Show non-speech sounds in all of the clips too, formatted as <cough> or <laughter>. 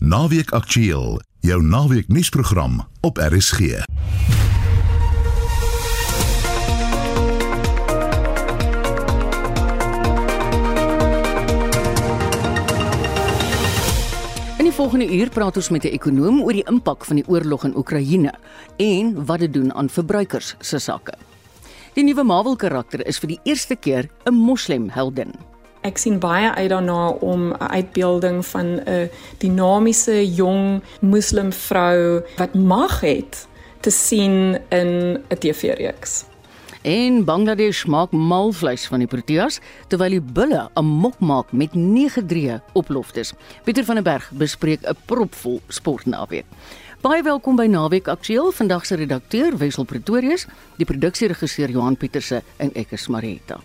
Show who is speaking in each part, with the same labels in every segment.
Speaker 1: Naweek Aktueel, jou naweek nuusprogram op RSG.
Speaker 2: In die volgende uur praat ons met 'n ekonoom oor die impak van die oorlog in Oekraïne en wat dit doen aan verbruikers se sakke. Die nuwe Marvel karakter is vir die eerste keer 'n moslemheldin.
Speaker 3: Ek sien baie uit daarna om 'n uitbeelding van 'n dinamiese jong moslimvrou wat mag het te sien in 'n TV-reeks.
Speaker 2: En Bangladesh maak malvleis van die proteas terwyl die bulle 'n mok maak met 9-3 oploftes. Pieter van der Berg bespreek 'n propvol sportnaweek. Baie welkom by Naweek Aktueel. Vandag se redakteur Wessel Pretorius, die produksieregisseur Johan Pieterse en ek is Marita.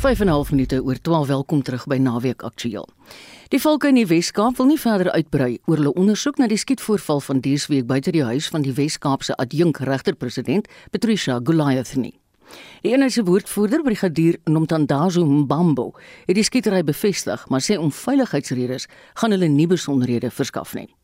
Speaker 2: Vyf en 'n half minute oor 12 welkom terug by Naweek Aktueel. Die valke in die Wes-Kaap wil nie verder uitbrei oor hulle ondersoek na die skietvoorval van dese week buite die huis van die Wes-Kaapse adjunk regterpresident Patricia Goliath nie. Die enige woordvoerder brigadier Nomtandazo Mbambo het die skietery bevestig, maar sê om veiligheidsredes gaan hulle nie besonderhede verskaf nie.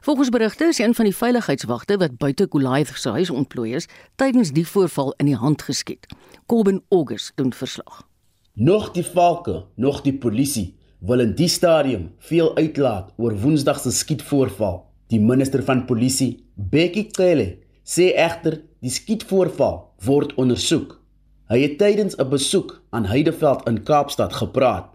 Speaker 2: Volgens berigte is een van die veiligheidswagte wat buite Goliath se huis ontplooi is, tydens die voorval in die hand geskiet. Colben August doen verslag.
Speaker 4: Nog die valke, nog die polisie wil in die stadium veel uitlaat oor Woensdag se skietvoorval. Die minister van polisie, Bekkie Cele, sê egter die skietvoorval word ondersoek. Hy het tydens 'n besoek aan Heideveld in Kaapstad gepraat.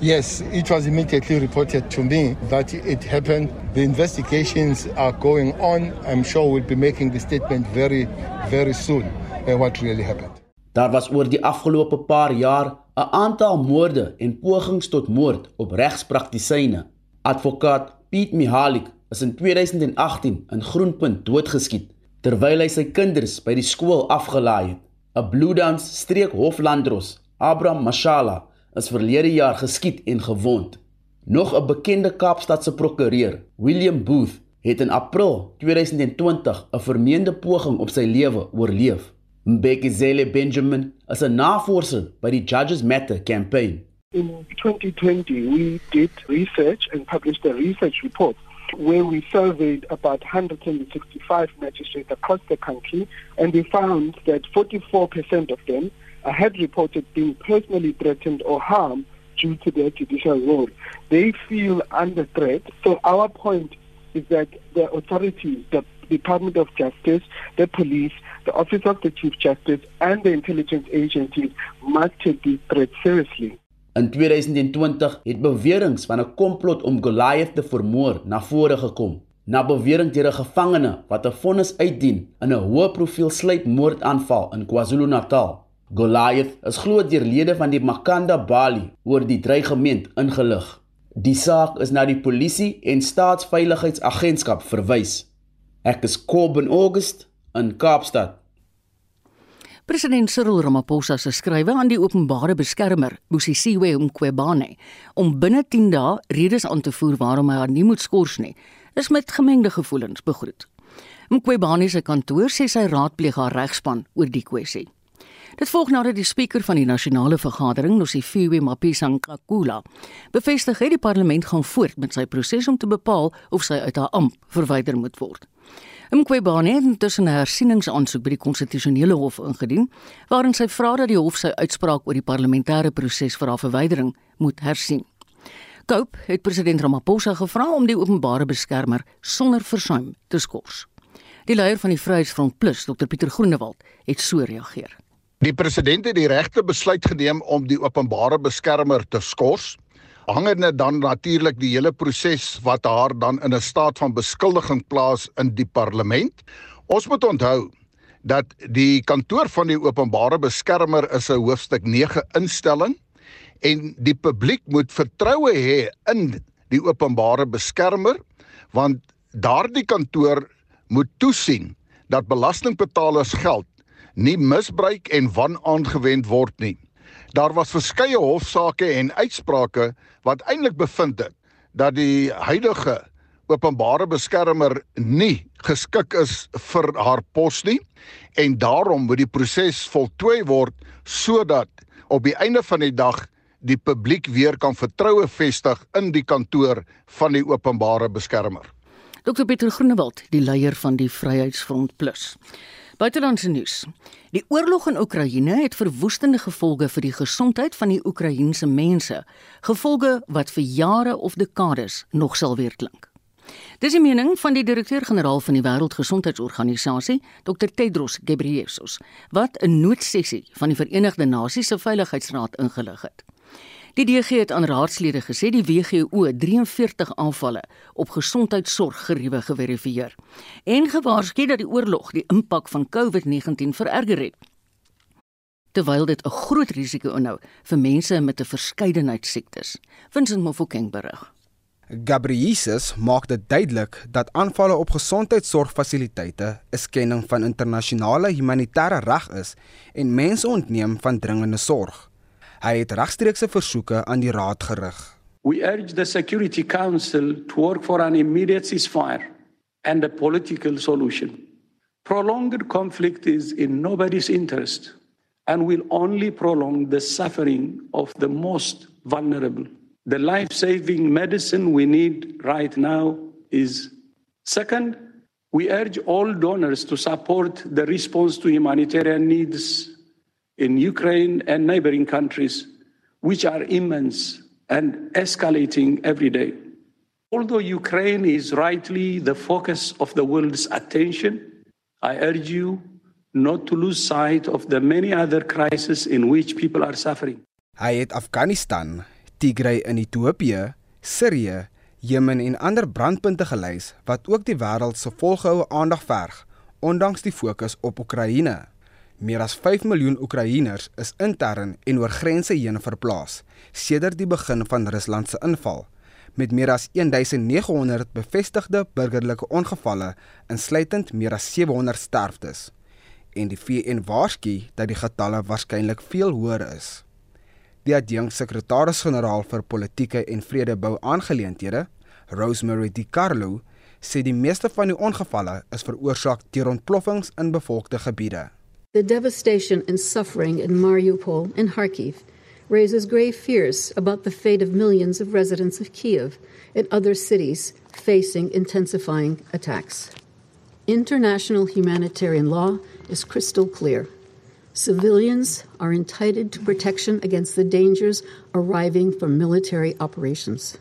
Speaker 5: Yes, it was immediately reported to me that it happened. The investigations are going on. I'm sure we'll be making the statement very, very soon uh, what really happened.
Speaker 4: Daar was oor die afgelope paar jaar 'n aantal moorde en pogings tot moord op regspraktisyne. Advokaat Piet Mihalik is in 2018 in Groenpunt doodgeskiet terwyl hy sy kinders by die skool afgelaai het. 'n Bloedans streek hoflandros, Abraham Mashala, is verlede jaar geskiet en gewond. Nog 'n bekende Kaapstadse prokureur, William Booth, het in April 2020 'n vermeende poging op sy lewe oorleef. Mbekizele Benjamin is 'n navorser by die Judges Matter campaign.
Speaker 6: In 2020, we did research and published a research report where we surveyed about 165 magistrates across the country, and we found that 44% of them had reported being personally threatened or harmed due to their judicial role. They feel under threat. So our point is that the authorities, the Department of Justice, the police, the Office of the Chief Justice, and the intelligence agencies must take these threats seriously.
Speaker 4: In 2020 het beweringe van 'n komplot om Goliath te vermoor na vore gekom. Na bewering deur 'n gevangene wat 'n vonnis uitdien in 'n hoë profiel sluipmoordaanval in KwaZulu-Natal. Goliath is glo deur lede van die Makanda Bali oor die dreigement ingelig. Die saak is na die polisie en staatsveiligheidsagentskap verwys. Ek is Kobben August in Kaapstad.
Speaker 2: President Cyril Ramaphosa se skrywe aan die openbare beskermer, Bosisiwe Mqwebane, om binne 10 dae redes aan te voer waarom hy haar nie moet skors nie, is met gemengde gevoelens begroet. Mqwebane se kantoor sê sy raadpleeg haar regspan oor die kwessie. Dit volg nadat die spreker van die nasionale vergadering, Nosifiwe Mapisa-Nkakula, bevestig het die parlement gaan voort met sy proses om te bepaal of sy uit haar amp verwyder moet word. Mqwebane het intussen 'n hersieningsaansoek by die konstitusionele hof ingedien waarin sy vra dat die hof sy uitspraak oor die parlementêre proses vir haar verwydering moet hersien. Cope het president Ramaphosa gevra om die openbare beskermer sonder versuim te skors. Die leier van die Vryheidsfront Plus, Dr Pieter Groenewald, het so reageer.
Speaker 7: Die president het die regte besluit geneem om die openbare beskermer te skors hangende dan natuurlik die hele proses wat haar dan in 'n staat van beskuldiging plaas in die parlement. Ons moet onthou dat die kantoor van die openbare beskermer is 'n hoofstuk 9 instelling en die publiek moet vertroue hê in die openbare beskermer want daardie kantoor moet toesien dat belastingbetalers geld nie misbruik en wanaangewend word nie. Daar was verskeie hofsaake en uitsprake wat eintlik bevind het dat die huidige openbare beskermer nie geskik is vir haar pos nie en daarom moet die proses voltooi word sodat op die einde van die dag die publiek weer kan vertroue vestig in die kantoor van die openbare beskermer.
Speaker 2: Dr Pieter Groenewald, die leier van die Vryheidsfront Plus. Buitelandse nuus. Die oorlog in Oekraïne het verwoestende gevolge vir die gesondheid van die Oekraïense mense, gevolge wat vir jare of dekades nog sal weerklink. Dis die mening van die direkteur-generaal van die Wêreldgesondheidsorganisasie, Dr Tedros Ghebreyesus, wat 'n noodsessie van die Verenigde Nasies se Veiligheidsraad ingelig het. Die DG het aan raadslede gesê die WHO 43 aanvalle op gesondheidsorggeriewe geverifieer en gewaarsku dat die oorlog die impak van COVID-19 vererger het. Terwyl dit 'n groot risiko inhou vir mense met 'n verskeidenheid siektes. Vincent Mofokeng berig.
Speaker 8: Gabriesus maak dit duidelik dat aanvalle op gesondheidsorgfasiliteite 'n skending van internasionale humanitêre reg is en mense ontneem van dringende sorg. Hy het regstreekse versoeke aan die raad gerig.
Speaker 9: We urge the Security Council to work for an immediate ceasefire and a political solution. Prolonged conflict is in nobody's interest and will only prolong the suffering of the most vulnerable. The life-saving medicine we need right now is second, we urge all donors to support the response to humanitarian needs in Ukraine and neighboring countries, which are immense and escalating every day. Although Ukraine is rightly the focus of the world's attention, I urge you not to lose sight of the many other crises in which people are suffering.
Speaker 8: Hy het Afghanistan, Tigray in Ethiopië, Sirië, Jemen en ander brandpunte gelys wat ook die wêreld se volgehoue aandag verg, ondanks die fokus op Oekraïne. Meer as 5 miljoen Oekraïners is intern en oor grense heen verplaas sedert die begin van Rusland se inval, met meer as 1900 bevestigde burgerlike ongevalle, insluitend meer as 700 sterftes. En die VN waarsku dat die getalle waarskynlik veel hoër is. Die adjunksekretaris-generaal vir politieke en vredebou aangeleenthede, Rosemary DiCarlo, sê die meeste van die ongevalle is veroorsaak deur ontploffings in bevolkte gebiede.
Speaker 10: The devastation and suffering in Mariupol and Kharkiv raises grave fears about the fate of millions of residents of Kiev and other cities facing intensifying attacks. International humanitarian law is crystal clear. Civilians are entitled to protection against the dangers arriving from military operations.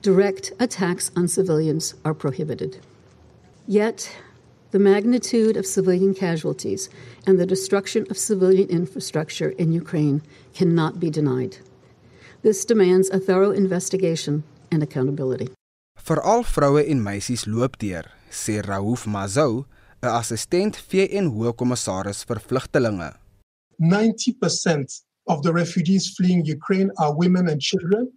Speaker 10: Direct attacks on civilians are prohibited. Yet, the magnitude of civilian casualties and the destruction of civilian infrastructure in Ukraine cannot be denied. This demands a thorough investigation and accountability.
Speaker 8: Veral vroue en meisies loop deur, sê Raouf Mazou, 'n assistent VN Hoogkommissaris vir Vlugtelinge.
Speaker 11: 90% of the refugees fleeing Ukraine are women and children,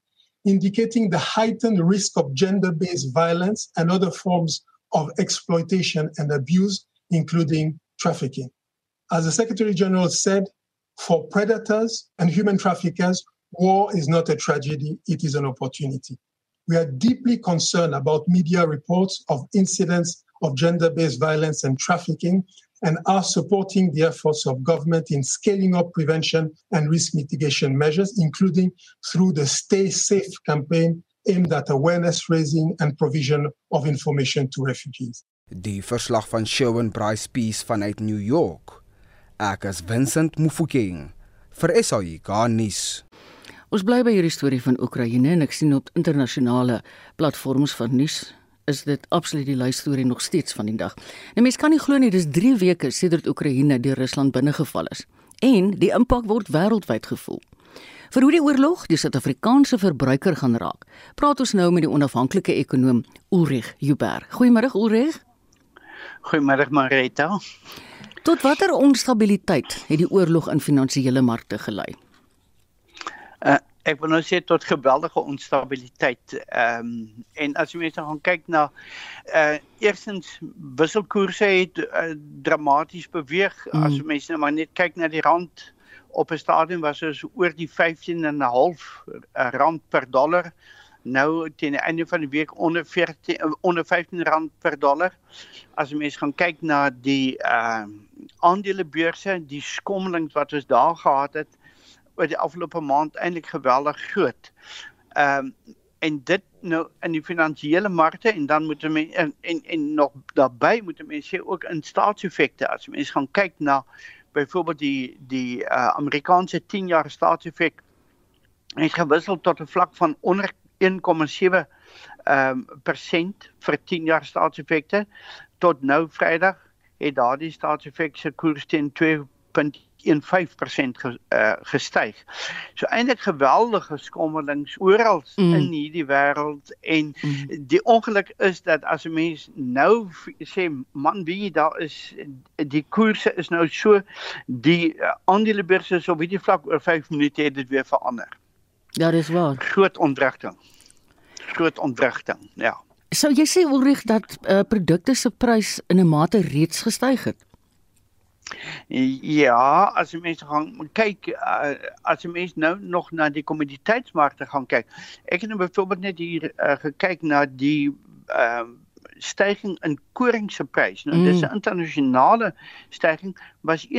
Speaker 11: indicating the heightened risk of gender-based violence and other forms of exploitation and abuse, including trafficking. As the Secretary General said, for predators and human traffickers, war is not a tragedy, it is an opportunity. We are deeply concerned about media reports of incidents of gender based violence and trafficking and are supporting the efforts of government in scaling up prevention and risk mitigation measures, including through the Stay Safe campaign aimed at awareness raising and provision of information to refugees.
Speaker 8: Die verslag van Shawn Bryce Peace vanuit New York. Ek is Vincent Mufokeng vir SAI Garnis.
Speaker 2: Ons bly by hierdie storie van Oekraïne en ek sien op internasionale platforms van nuus is dit absoluut die luistorie nog steeds van die dag. Nou mense kan nie glo nie dis 3 weke sedert Oekraïne deur Rusland binnegeval is en die impak word wêreldwyd gevoel. Vir hoe die oorlog die Suid-Afrikaanse verbruiker gaan raak, praat ons nou met die onafhanklike ekonoom Ulrich Huber. Goeiemôre Ulrich.
Speaker 12: Goeiemôre Marita.
Speaker 2: Tot watter onstabiliteit het die oorlog in finansiële markte gelei?
Speaker 12: Uh, ek wil nou sê tot geweldige onstabiliteit. Ehm um, en as jy mense gaan kyk na uh eersins wisselkoerse het uh, dramaties beweeg mm. as mense nou maar net kyk na die rand op 'n stadium was ons oor die 15 en 'n half rand per dollar nou teen die einde van die week onder 14 onder 15 rand per dollar. As jy mens gaan kyk na die uh, aandelebeurse, die skommelings wat ons daar gehad het oor die afgelope maand eintlik geweldig groot. Ehm um, en dit nou in die finansiële markte en dan moet mense en, en en nog daarbey moet mense sê ook in staatseffekte as mense gaan kyk na byvoorbeeld die die uh, Amerikaanse 10 jaar staatseffek het gewissel tot 'n vlak van onder 1,7 ehm um, persent vir 10 jaar staatseffekte. Tot nou Vrydag het daardie staatseffek se koers teen 2.15% ge, uh, gestyg. So eintlik geweldige skommelings oral mm. in hierdie wêreld en mm. die ongeluk is dat as 'n mens nou sê man wie daar is die koerse is nou so die uh, aandelebeurse so op hierdie vlak oor 5 minute het dit weer verander.
Speaker 2: Ja, dis waar.
Speaker 12: Groot ontwrigting. Groot ontwrigting. Ja.
Speaker 2: Sou jy sê Ulrich dat uh, produkte se prys in 'n mate reeds gestyg het?
Speaker 12: Ja, as jy mense gaan kyk uh, as jy mense nou nog na die kommoditeitsmarkte gaan kyk. Ek het nou byvoorbeeld net hier uh, gekyk na die ehm uh, stygings in koring se prys. Nou mm. dis 'n internasionale stygings was 31%,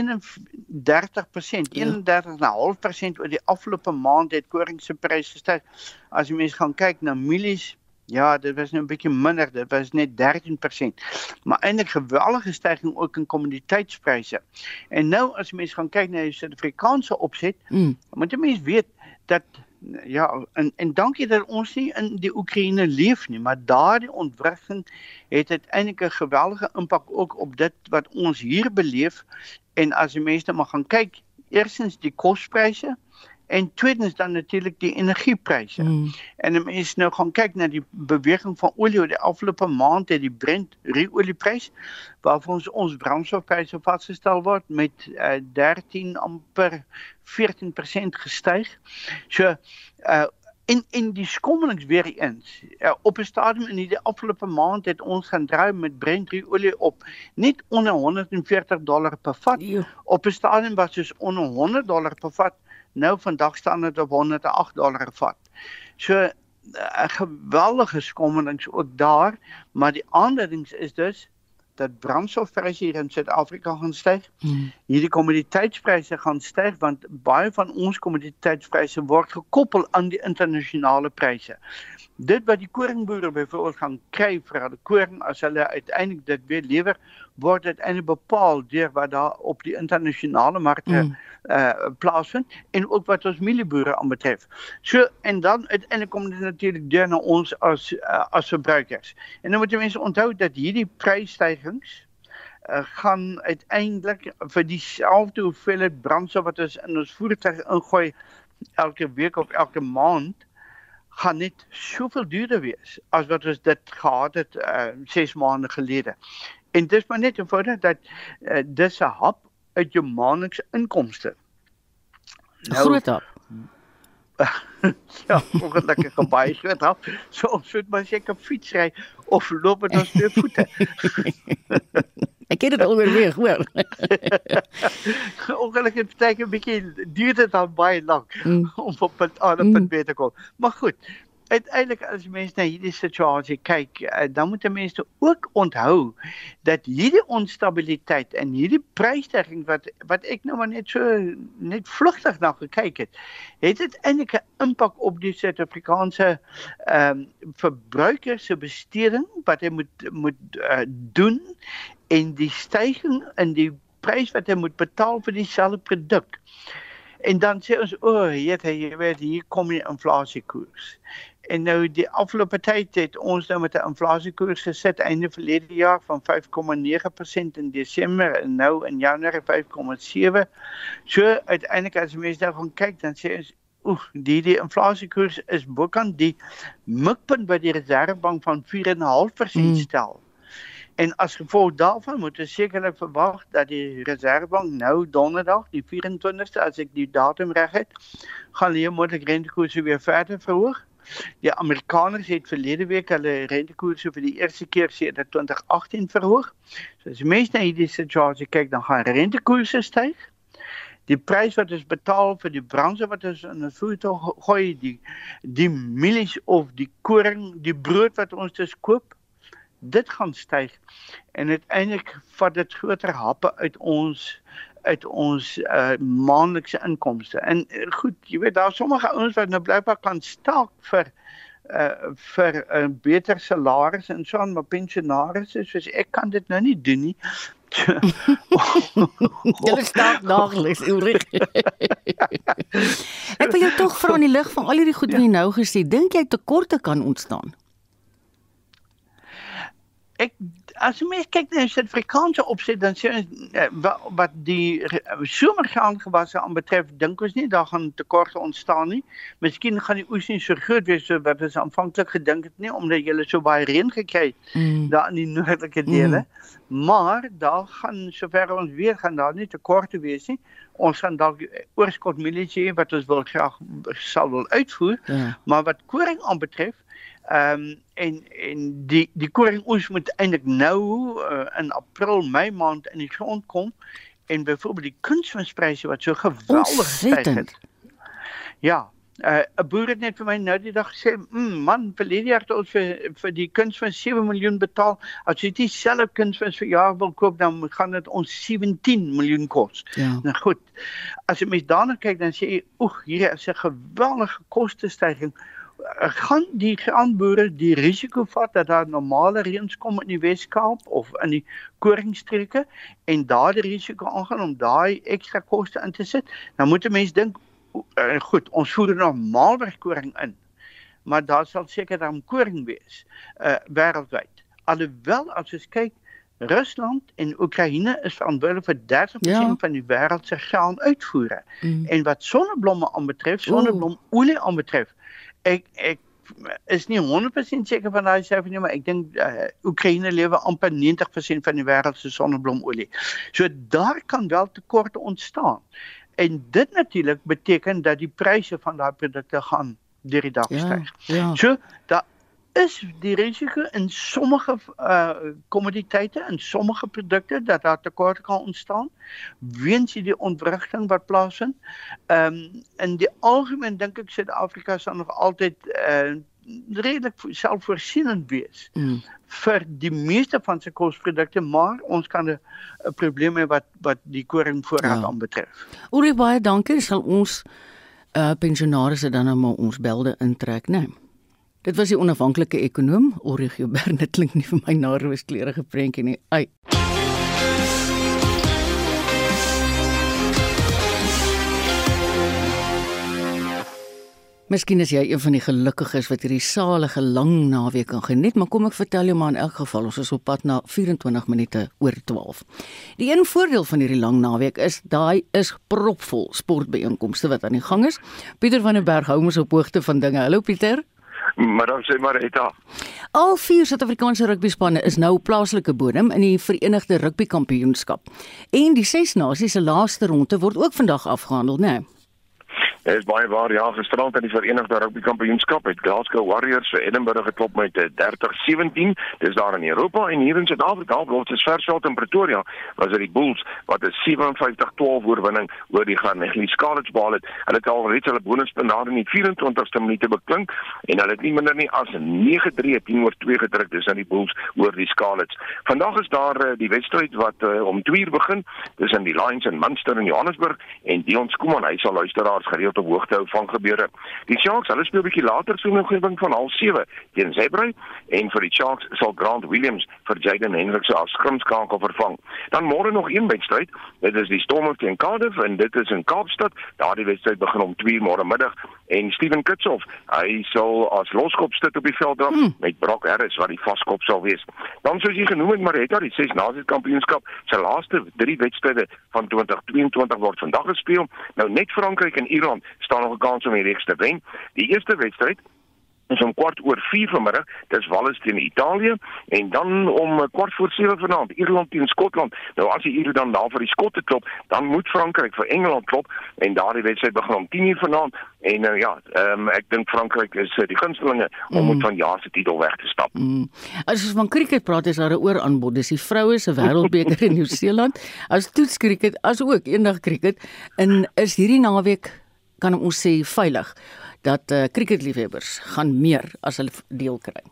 Speaker 12: 31.5% oor die afgelope maand het koring se prys gestyg. As jy mense gaan kyk na mielies Ja, dit was nou 'n bietjie minder, dit was net 13%. Maar eintlik geweldige stygings ook in kommoditeitspryse. En nou as mense gaan kyk na die Suid-Afrikaanse opset, mm. moet jy mense weet dat ja, en en dankie dat ons nie in die Oekraïne leef nie, maar daardie ontwrigting het uiteindelik 'n geweldige impak ook op dit wat ons hier beleef. En as die mense nou maar gaan kyk, eersins die kospryse en tweedens dan natuurlik die energiepryse. Mm. En mense nou gaan kyk na die beweging van olie oor die afgelope maand het die Brent ruolieprys waarvan ons ons brandstofpryse vasgestel word met uh, 13 amper 14% gestyg. So uh in in die skommelings weer eens. Uh, op 'n stadium in die afgelope maand het ons gaan dry met Brent olie op net onder 140 dollar per vat. Ja. Op 'n stadium was dit onder 100 dollar per vat nou vandag staan dit op 108 dollar vat. So 'n eh, geweldige skommelings ook daar, maar die aanduidings is dus dat brandstofpryse hier in Suid-Afrika gaan styg. Hmm. Hierdie kommoditeitspryse gaan styg want baie van ons kommoditeitspryse word gekoppel aan die internasionale pryse. Dit wat die koringboere byvoorbeeld gaan kry vir hulle koring as hulle uiteindelik dit weer lewer, word uiteindelik bepaal deur wat daar op die internasionale markte mm. Uh plaasvind en ook wat ons mielieboere aanbetref. So en dan uiteindelik kom dit natuurlik deur na ons as uh, as verbruikers. En dan moet jy mense onthou dat hierdie prysstygings uh, gaan uiteindelik vir dieselfde hoeveelheid brandstof wat ons in ons voertuig ingooi elke week of elke maand gaan net soveel duurder wees as wat ons dit gehad het uh 6 maande gelede. En dis maar net eenvoudig dat uh, dis 'n hap uit jou maandelikse inkomste.
Speaker 2: Nou, groot hap. <laughs>
Speaker 12: ja, ongelukkig 'n baie groot hap. So ons moet maar seker fietsry of loop met ons twee voete. <laughs>
Speaker 2: Ek het dit alweer weer hoor. <laughs>
Speaker 12: ongelukkig het dit 'n bietjie duur dit dan baie lank mm. om op 'n ander punt mm. te kom. Maar goed, uiteindelik as mense na hierdie situasie kyk, uh, dan moet mense ook onthou dat hierdie onstabiliteit en hierdie prysstyging wat wat ek nou maar net so net vlugtig na gekyk het, het dit eintlik 'n impak op die Suid-Afrikaanse ehm um, verbruiker se besteding wat hy moet moet uh, doen en die styging in die prys wat hy moet betaal vir dieselfde produk. En dan sê ons o, oh, jy weet hier kom die inflasiekoers. En nou die afgelope tyd het ons nou met 'n inflasiekoers gesit einde verlede jaar van 5,9% in Desember en nou in Januarie 5,7. So uiteindelik as mense nou gaan kyk dan sê ons oek die die inflasiekoers is bokant die mikpunt by die Reservebank van 4,5% mm. En as gevolg daarvan moet ons sekerlik verwag dat die Reservebank nou donderdag die 24ste as ek die datum reg het, gaan hulle moontlik rentekoerse weer verder verhoog. Die Amerikaners het verlede week hulle rentekoerse vir die eerste keer sedert 2018 verhoog. So as mense na hierdie situasie kyk, dan gaan rentekoerse styg. die prys wat ons betaal vir die brandstof wat ons in 'n voertuig gooi, die die mielies of die koring, die brood wat ons dus koop, dit gaan styg en uiteindelik vat dit groter happe uit ons uit ons uh, maandelikse inkomste. En uh, goed, jy weet daar sommige ouens wat nou blykbaar kan staak vir uh vir 'n uh, beter salaris en so aan maar pensionaars is soos ek kan dit nou nie doen nie. <laughs>
Speaker 2: Julle staak daagliks Ulrich. <laughs> ek wil jou tog vra in die lig van al hierdie goed wat jy nou gesê, dink jy tekorte kan ontstaan?
Speaker 12: Ek as jy mens kyk na die Suid-Afrikaanse opset dan sien uh, wat, wat die somergraangewasse aanbetref dink ons nie daar gaan tekorte ontstaan nie. Miskien gaan die oes nie so groot wees so wat ons aanvanklik gedink het nie omdat jy so baie reën gekry het mm. daar in die noordelike dele. Mm. Maar daar gaan sover ons weet gaan daar nie tekorte wees nie. Ons gaan dalk oorskot mielie wat ons wil graag sal wil uitvoer. Ja. Maar wat koring aanbetref Ehm um, en en die die koringoes moet eintlik nou uh, in April, Mei maand in die grond kom en byvoorbeeld die kunsmispryse wat so geweldig gestyg het. Ja, uh, 'n uh, boer het net vir my nou die dag gesê, mm, "Man, vir hierdie jaar het ons vir vir die kuns van 7 miljoen betaal. As jy dit selfe kuns vir jaar wil koop, dan gaan dit ons 17 miljoen kos." Ja. Nou goed. As jy mens daarna kyk, dan sê jy, "Oeg, hier is 'n geweldige kostestygings." Gaan die graanboere die risiko vat dat daar normale reëns kom in die Wes-Kaap of in die koringstreke en daardie risiko aangaan om daai ekstra koste in te sit dan moet 'n mens dink uh, goed ons voer normaalweg koring in maar daar sal seker dan koring wees uh, wêreldwyd alhoewel as jy kyk Rusland en Oekraïne is verantwoordelik vir 30% ja. van die wêreld se graanuitvoere. Mm. En wat sonneblomme aanbetref, sonneblomolie aanbetref, ek ek is nie 100% seker van daai syfer nie, maar ek dink uh, Oekraïne lewe amper 90% van die wêreld se sonneblomolie. So daar kan wel tekorte ontstaan. En dit natuurlik beteken dat die pryse van daai produkte gaan deur die dag ja, styg. Ja. So daar is die risiko in sommige kommoditeite uh, en sommige produkte dat daar tekorte kan ontstaan weens die ontwrigting wat plaasvind. Ehm um, in die algemeen dink ek Suid-Afrika sal nog altyd uh, redelik selfvoorsienend wees mm. vir die meeste van sy kosprodukte, maar ons kan 'n probleem hê wat wat die koringvoorraad ja. aanbetref.
Speaker 2: Oor baie dankie, sal ons uh, pensionaars dan nou maar ons belde intrek, né? Nee. Dit was die onafhanklike ekonom Origio Bernard klink nie vir my na rooskleurige prentjie nie. Ai. Miskien is jy een van die gelukkiges wat hierdie salige lang naweek kan geniet, maar kom ek vertel jou maar in elk geval ons is op pad na 24 minute oor 12. Die een voordeel van hierdie lang naweek is daai is propvol sportbeeenkomste wat aan die gang is. Pieter van der Berg hou ons op hoogte van dinge. Hallo Pieter.
Speaker 13: Maar dan sê maar Etta.
Speaker 2: Al vier Suid-Afrikaanse rugbyspanne is nou plaaslike bodem in die Verenigde Rugby Kampioenskap. En die ses nasies se laaste ronde word ook vandag afgehandel, né? Nee?
Speaker 13: Dit is baie waar ja, gisterand in die Verenigde Rugby Kampioenskap het Glasgow Warriors vir Edinburgh geklop met 30-17. Dis daar in Europa en hier in Suid-Afrika, wat is Versveld in Pretoria, was dit die Bulls wat 'n 57-12 oorwinning oor die Carnegie Scarlets behaal het. Hulle het al reeds hulle bonuspunt daar in die 24ste minuut beklink en hulle het nie minder nie as 9-3 teenoor 2 gedruk dis aan die Bulls oor die Scarlets. Vandag is daar uh, die wedstryd wat uh, om 2 uur begin. Dis in die Lions in Munster in Johannesburg en Dion Skuman hy sal luisteraars gereeld op hoogte hou van gebeure. Die Sharks, hulle speel 'n bietjie later so 'n omgewing van 07:30 teen Zeebrey en vir die Sharks sal Grant Williams vir Jaden Hendricks as skrimskakel vervang. Dan môre nog een wedstryd. Dit is die Stormers teen Cardiff en dit is in Kaapstad. Daardie wedstryd begin om 2:00 môre middag en Steven Kitshoff, hy sal as loskop sit op die veld dan hmm. met Brock Harris wat die vaskop sal wees. Dan soos jy genoem het, Marita, die 6 Nasie Kampioenskap se laaste 3 wedstryde van 2022 word vandag gespeel. Nou net Frankryk en Ierland staan nog 'n kans om die reeks te wen. Die eerste wedstryd Ons om kwart oor 4 vanmiddag, dis Wales teen Italië en dan om eh, kwart voor 7 vanaand Ierland teen Skotland. Nou as die Ire dan daar vir die Skotte klop, dan moet Frankryk vir Engeland klop en daardie wedstryd begin om 10:00 vanaand en uh, ja, um, ek dink Frankryk is uh, die gunstelinge om mm. van jaar se titel weg te stap. Mm.
Speaker 2: As ons van cricket praat, is daar 'n ooraanbod. Dis die vroue se wêreldbeker in Nieu-Seeland. As toets cricket as ook eendag cricket en is hierdie naweek kan ons sê veilig dat uh, cricketliefhebbers gaan meer as hulle deel kry.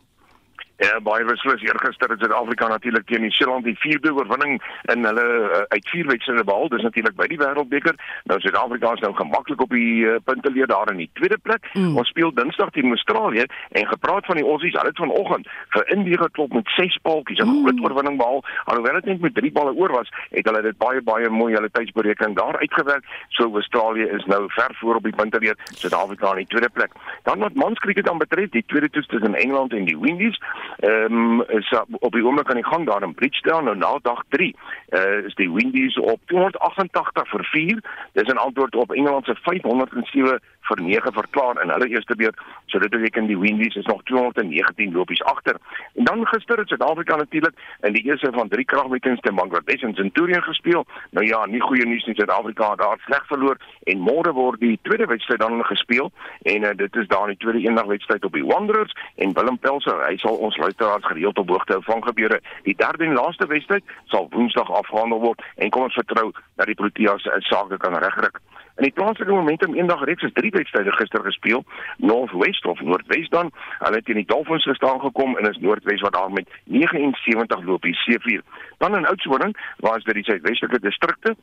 Speaker 13: Ja, baie beslis eergister het Suid-Afrika natuurlik teen Nieu-Seeland die vierde oorwinning in hulle uh, uit vier wedstryde behaal. Dis natuurlik by die Wêreldbeker. Nou Suid-Afrika is nou gemaklik op die uh, punteleer daar in die tweede plek. Mm. Ons speel Dinsdag teen Australië en gepraat van die Aussies, hulle het vanoggend vir Indië geklop met 6 paltjies, 'n mm. groot oorwinning behaal. Alhoewel dit net met 3 balle oor was, het hulle dit baie baie mooi hulle tydsberekening daar uitgewerk. So Australië is nou ver voor op die punteleer. Suid-Afrika in die tweede plek. Dan wat manskriket dan betref, die tweede toets tussen Engeland en die Windies Ehm um, is op die oomblik aan die gang daar in Bridgetown nou na dag 3. Uh, eh, is die Windies op 288 vir 4. Dis 'n antwoord op Engeland se 507 vir 9 verklaar in hulle eerste beurt. So dit beteken die Windies is nog 219 lopies agter. En dan gister het Suid-Afrika natuurlik in die eerste van drie kragmetings teen Bangladesh en Centurion gespeel. Nou ja, nie goeie nuus nie. Suid-Afrika daar sleg verloor en môre word die tweede wedstryd dan gespeel en uh, dit is daar die tweede eendag wedstryd op die Wanderers en Willem Pelser, hy sal ons luisteraars gereeld op hoogte hou van gebeure. Die derde en laaste wedstryd sal Woensdag afgehandel word en kom ons vertrou dat die Proteas se sake kan regkry. In die plaaslike momentum eendag reeks is drie wedstryde gister gespeel. Northwest of Noordwes dan, hulle het in die Dolphins gestaan gekom en is Noordwes wat daar met 79 lopies C4. Dan in Oudtshoorn, waar is dit die suidwestelike distrikte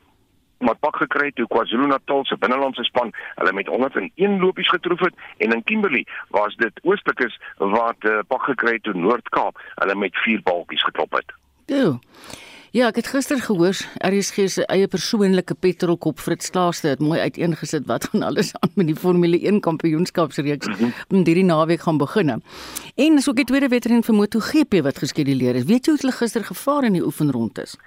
Speaker 13: maar pak gekry toe KwaZulu-Natal se binnelandse span hulle met 101 lopies getroof het en in Kimberley waar dit oostelike is wat uh, pak gekry toe Noord-Kaap hulle met 4 balkies geklop het.
Speaker 2: Toe. Ja, ek het gister gehoor RSG se eie persoonlike petrolkop Fritz Klaaste het mooi uiteengesit wat gaan alles aan met die Formule 1 kampioenskapsreeks mm -hmm. in hierdie naweek gaan begin. En is ook die tweede wedren vir MotoGP wat geskeduleer is. Weet jy hoe hulle gister gevaar in die oefenronde is?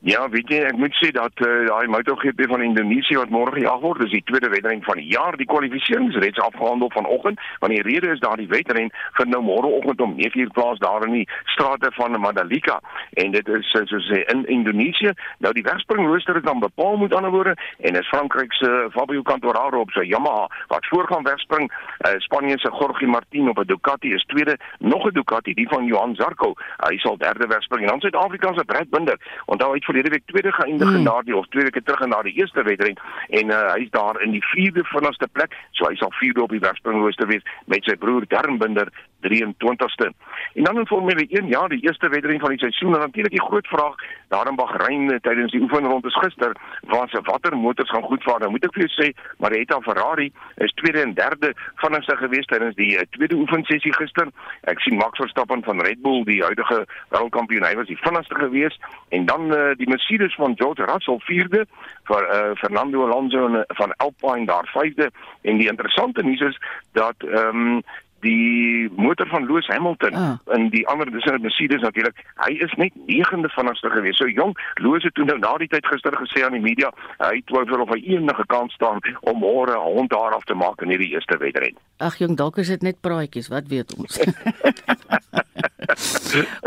Speaker 13: Ja, weet jy, ek moet sê dat uh, daai MotoGP van Indonesië wat môre jag word, is die tweede wedren van die jaar. Die kwalifikasies reeds afgehandel vanoggend, want die rede is daardie wedren vind nou môreoggend om 9:00 plaas daar in die strate van Mandalika en dit is eh, soos sê in Indonesië. Nou die wegspringrooster is dan bepaal met ander woorde en is Frankryk se Fabio Quartararo op sy Yamaha wat voorgaan wegspring. Uh, Spanje se Jorge Martin op 'n Ducati is tweede, nog 'n Ducati, die van Johan Zarco. Hy sal derde wegspring en dan Suid-Afrika se Brad Binder. Onthou hy verlede week tweede geëindig hmm. na die of twee weke terug na die eerste wedren en uh, hy's daar in die vierde vinnigste plek so hy sal vierde op die wegspringrooster wees met sy broer Darnbinder 23ste. En dan in Formule 1, ja, die eerste wedren van die seisoen en natuurlik die groot vraag daar in Bahrein eh, tydens die oefenronde gister, waar se watter motors gaan goed vaar? Nou moet ek vir jou sê, Marietta Ferrari is tweede en derde vinnigste gewees tydens die uh, tweede oefensessie gister. Ek sien Max Verstappen van Red Bull, die huidige wêreldkampioen, hy was die vinnigste gewees en dan uh, die Mercedes van George Russell vierde vir uh, Fernando Alonso van Alpine daar vyfde en die interessante nuus is dat ehm um, die motor van Lewis Hamilton ah. in die ander dis 'n Mercedes natuurlik hy is net 9de vinnigste gewees so jong Lewis het toe nou na die tyd gister gesê aan die media hy twyfel of hy enige kans staan om môre 'n hond daar af te maak in hierdie eerste wedren.
Speaker 2: Ag jong dalk is dit net praatjies wat weet ons? <laughs>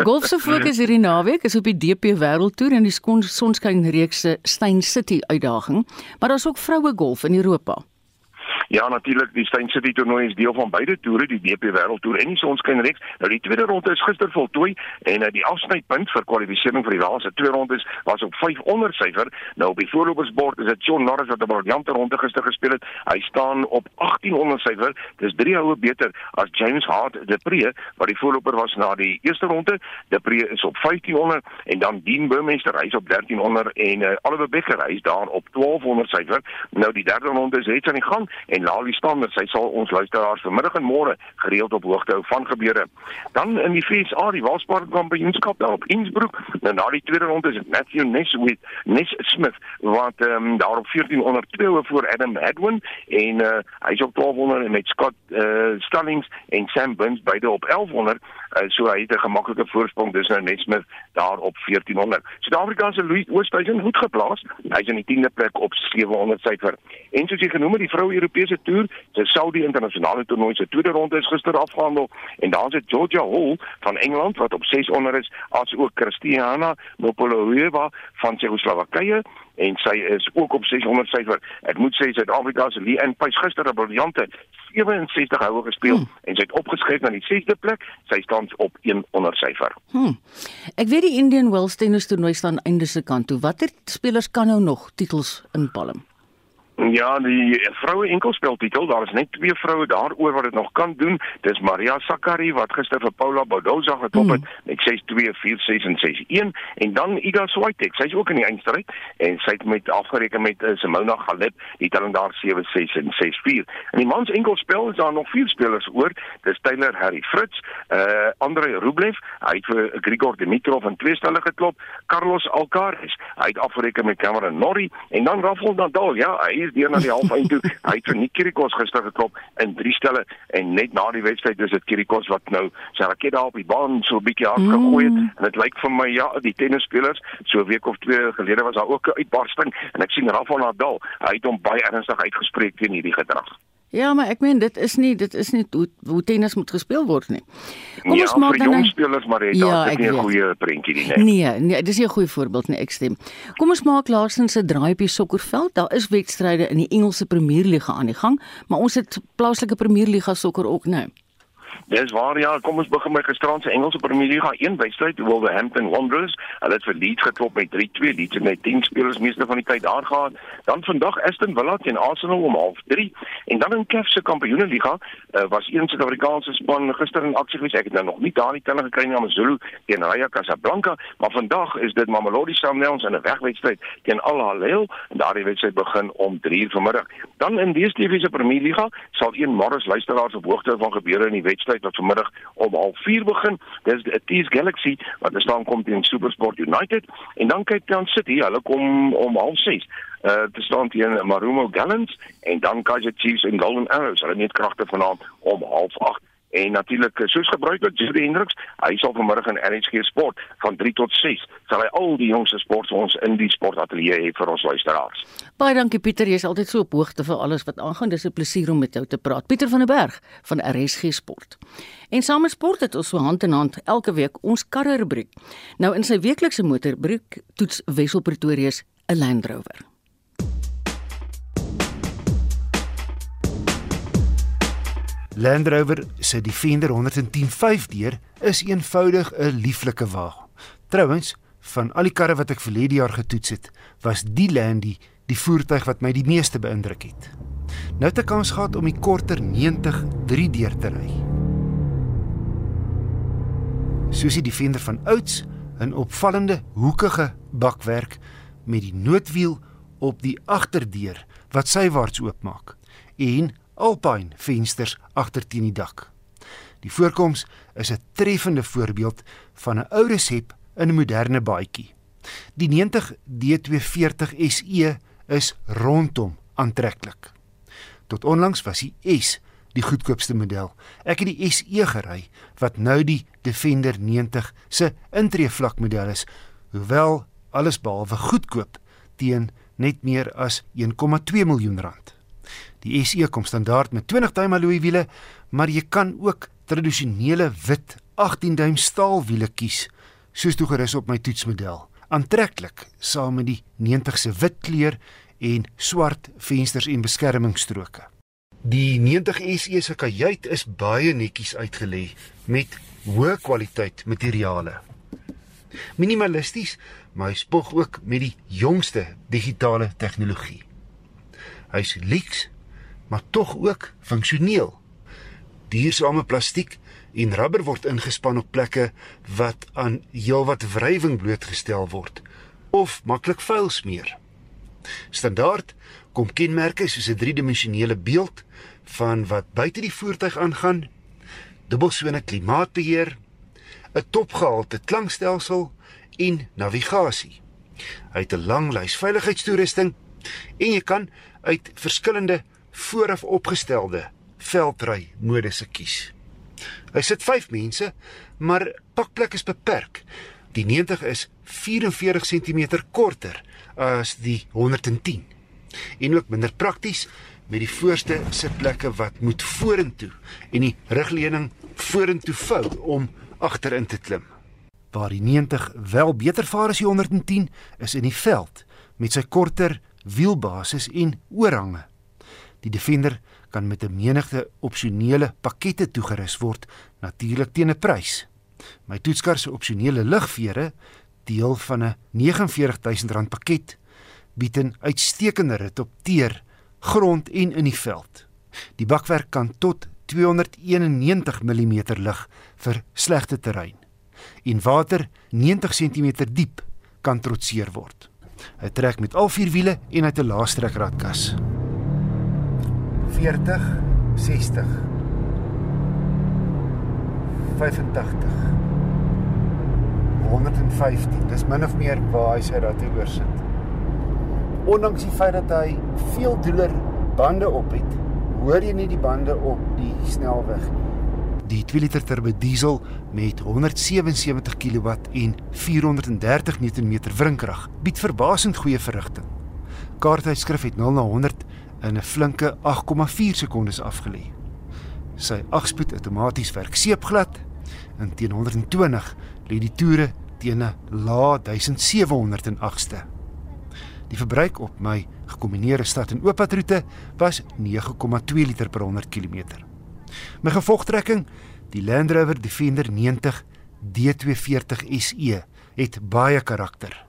Speaker 2: Golf se fokus hierdie naweek is op die DP Wêreldtoer en die Sonskyn reeks se Stein City uitdaging. Maar daar's ook vroue golf in Europa
Speaker 13: Ja, natuurlik, die Stein City toernooi is deel van beide toere, die DP Wêreldtoer en die Sonskynreeks. Nou die tweede ronde is gister voltooi en uh, die afsnypunt vir kwalifikasie vir die laaste twee rondes was op 500 syfer. Nou op die voorlopersbord is dit John Norris wat 'n briljante ronde gister gespeel het. Hy staan op 1800 syfer. Dis drie houe beter as James Hart de Pre wat die voorloper was na die eerste ronde. De Pre is op 1500 en dan Dean Burmester hy's op 1300 en uh, Oliver Becker hy's daar op 1200 syfer. Nou die derde ronde is reeds aan die gang en Lali Standers, hy sal ons luisteraars vanmiddag en môre gereeld op hoogte hou van gebeure. Dan in die FSA, die Waalspark Kampioenskap daar op Innsbruck, nou na die tweede ronde is dit Matthew Ness with Ness Smith wat um, daar op 1402 voor Adam Hadwin en uh, hy's op 1200 met Scott uh, Stallings en Sam Burns beide op 1100 uh, so hy het 'n gemaklike voorsprong dis nou Ness Smith daar op 1400. Suid-Afrika se Louis Oosthuizen goed geplaas. Hy's in die 10de plek op 700 syfer. En soos jy genoem het, die vroue Europese se toer, se Saudi internasionale toernooi se tweede ronde is gister afgehandel en dan het Georgia Hall van Engeland wat op 6 onder is, asook Kristiana Nopolova van Tsjechoslowakye en sy is ook op 600 syfer. Ek moet sê Suid-Afrika se Lee en Pys gister 'n briljante 67 houe gespeel hmm. en sy het opgeskuif na die 6de plek. Sy staan op 1 onder syfer.
Speaker 2: Hmm. Ek weet die Indian Wells tennis toernooi staan einde se kant toe. Watter spelers kan nou nog titels inpalm?
Speaker 13: Ja, die vroue enkelspeltitel, daar is net twee vroue daaroor wat dit nog kan doen. Dis Maria Sakkari wat gister vir Paula Badoza getop het hmm. met 6-2, 4-6 en 6-1 en dan Iga Swiatek. Sy's ook in die eindstryd en sy het met afgereken met uh, Simona Halep, die telling daar 7-6 en 6-4. In die mans enkelspel is daar nog vier spelers oor. Dis Taylor Harry Fritz, uh Andrei Rublev, hy het vir Grigor Dimitrov in twee stelle geklop, Carlos Alcaraz, hy het afgereken met Cameron Norrie en dan Rafael Nadal. Ja, hy is deur na die halfeind toe. <laughs> Hy het vir Nick Kyrgios gister geklop in drie stelle en net na die wedstryd is dit Kyrgios wat nou sy raket daar op die baan so 'n bietjie hard mm. gegooi het en dit lyk vir my ja, die tennisspelers so 'n week of twee gelede was daar ook 'n uitbarsting en ek sien Rafael Nadal, hy het hom baie ernstig uitgespreek teen hierdie gedrag.
Speaker 2: Ja, maar ek meen dit is nie dit is nie hoe, hoe tennis moet gespeel word nie.
Speaker 13: Kom ja, ons maak dan jong spelers maar het ja, dit nie 'n goeie prentjie nie.
Speaker 2: Nee, nee, dis nie 'n goeie voorbeeld nie, ek stem. Kom ons maak laasens 'n draai op die sokkerveld. Daar is wedstryde in die Engelse Premierliga aan die gang, maar ons het plaaslike Premierliga sokker ook nou.
Speaker 13: Dis waar ja, kom ons begin met gisterand se Engelse Premier League, een wedstryd, Wolverhampton Wanderers. Hulle het vir Leeds geklop met 3-2. Leeds het net 10 spelers meeste van die tyd daar gehad. Dan vandag Aston Villa teen Arsenal om 0:30 en dan in CAF se Kampioenligga uh, was een Suid-Afrikaanse span gister in aksie gewees. Ek het nou nog nie daardie telling gekry nie, maar Zulu teen Raja Casablanca, maar vandag is dit Mamelodi Sundowns in 'n wegwedstryd teen Al Hilal en daardie wedstryd begin om 3:00 vanmiddag. Dan in die DStv se Premier League sal een Morris luisteraars op hoogte van gebeure in die wedstryd wedstryd wat vanmiddag om 04:30 begin. Dis die Galaxy wat staan kom teen SuperSport United en dan kyk Town City, hulle kom om 06:30 uh te staan teen Marumo Gallants en dan Kaizer Chiefs en Golden Arrows. Hulle het kragte vanaand om 08:30 En natuurlik soos gebruiklik Judy Hendricks, hy sal vanmiddag in RSG Sport van 3 tot 6 sal hy al die jongste sport vir ons in die sportateljee hê vir ons luisteraars.
Speaker 2: Baie dankie Pieter, jy's altyd so op hoogte vir alles wat aangaan. Dis 'n plesier om met jou te praat. Pieter van der Berg van RSG Sport. En saam met sport het ons so hand in hand elke week ons karre rubriek. Nou in sy weeklikse motorbriek toets Wessel Pretorius 'n Land Rover.
Speaker 14: Land Rover se Defender 110 5-deur is eenvoudig 'n lieflike wa. Trouwens, van al die karre wat ek verlede jaar getoets het, was die Landy die voertuig wat my die meeste beïndruk het. Nou het ek kans gehad om die korter 90 3-deur te ry. Soos die Defender van ouds, 'n opvallende hoekige bakwerk met die noodwiel op die agterdeur wat sywaarts oopmaak en Alpine vensters agter teen die dak. Die voorkoms is 'n treffende voorbeeld van 'n ou resep in 'n moderne baadjie. Die 90 D240 SE is rondom aantreklik. Tot onlangs was die S die goedkoopste model. Ek het die SE gery wat nou die Defender 90 se intreevlak model is, hoewel alles behalwe goedkoop teen net meer as 1,2 miljoen rand. Die SE kom standaard met 20 duim alloy wiele, maar jy kan ook tradisionele wit 18 duim staal wiele kies, soos toegerus op my toetsmodel. Aantreklik saam met die 90 se wit kleur en swart vensters en beskermingsstroke. Die 90 SE se kajuit is baie netjies uitgelê met hoë kwaliteit materiale. Minimalisties, maar hy spog ook met die jongste digitale tegnologie. Hy's lyks maar tog ook funksioneel. Diersame plastiek en rubber word ingespan op plekke wat aan heelwat wrywing blootgestel word of maklik vuil smeer. Standaard kom kenmerke soos 'n driedimensionele beeld van wat buite die voertuig aangaan, dubbelsone klimaatbeheer, 'n topgehalte klankstelsel en navigasie. Hy het 'n lang lys veiligheidstoerusting en jy kan uit verskillende vooraf opgestelde veldry modusse kies. Hy sit 5 mense, maar pakplek is beperk. Die 90 is 44 cm korter as die 110 en ook minder prakties met die voorste sitplekke wat moet vorentoe en die rugleuning vorentoe vou om agterin te klim. Waar die 90 wel beter vaar as die 110 is in die veld met sy korter wielbasis en oorhange. Die Defender kan met 'n menigte opsionele pakkette toegerus word, natuurlik teen 'n prys. My toetskar se opsionele ligvere, deel van 'n R49000 pakket, bied 'n uitstekende rit op teer, grond en in die veld. Die bakwerk kan tot 291 mm lig vir slegte terrein. En water 90 cm diep kan trotseer word. Hy trek met al vier wiele en hy het 'n laastrek ratkas. 40 60 85 115 dis min of meer waar hy sy ratte oor sit ondanks die feit dat hy veel duur bande op het hoor jy nie die bande op die snelweg die 2 liter turbo diesel met 177 kW en 430 Nm wrinkrag bied verbasend goeie verrigting kaarttydskrif het 0 na 100 in 'n flinke 8,4 sekondes afgelê. Sy 8-spoed outomaties werk seepglad en teen 120 lê die toere teen 'n lae 1708ste. Die verbruik op my gekombineerde stad en ooppadroete was 9,2 liter per 100 km. My gevolgtrekking, die Land Rover Defender 90 D240 SE, het baie karakter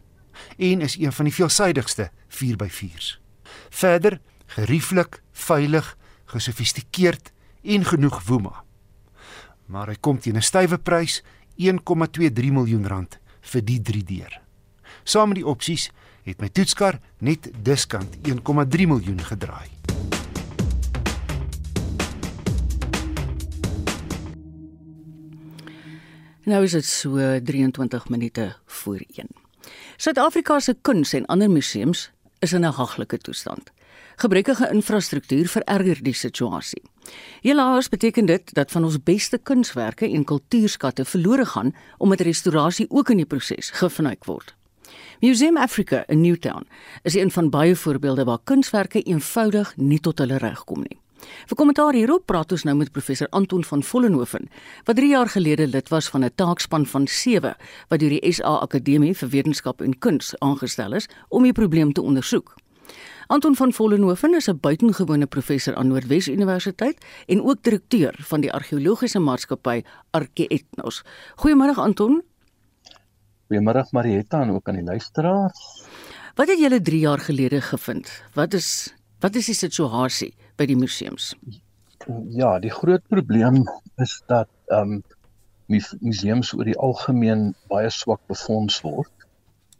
Speaker 14: en is een van die veelsidigste 4x4s. Verder gerieflik, veilig, gesofistikeerd en genoeg woema. Maar hy kom teen 'n stywe prys, 1,23 miljoen rand vir die 3 deur. Saam met die opsies het my toetskar net diskant 1,3 miljoen gedraai.
Speaker 2: Nou is dit so 23 minute voor 1. Suid-Afrika se kuns en ander museums is in 'n haglike toestand. Gebrekkige infrastruktuur vererger die situasie. Helaas beteken dit dat van ons beste kunswerke en kultuurskatte verlore gaan omdat restaurasie ook in die proses gefnuik word. Museum Africa in Newtown is een van baie voorbeelde waar kunswerke eenvoudig nie tot hulle reg kom nie. Vir kommentaar hierop praat ons nou met professor Anton van Vollenhoven, wat 3 jaar gelede lid was van 'n taakspan van 7 wat deur die SA Akademie vir Wetenskap en Kuns aangestel is om die probleem te ondersoek. Anton van Vollenhoven is 'n buitengewone professor aan Noordwes Universiteit en ook direkteur van die argeologiese maatskappy Arkeetnos. Goeiemôre Anton.
Speaker 15: Goeiemôre Marietta en ook aan die luisteraars.
Speaker 2: Wat het julle 3 jaar gelede gevind? Wat is wat is die situasie by die museums?
Speaker 15: Ja, die groot probleem is dat ehm um, museums oor die algemeen baie swak befonds word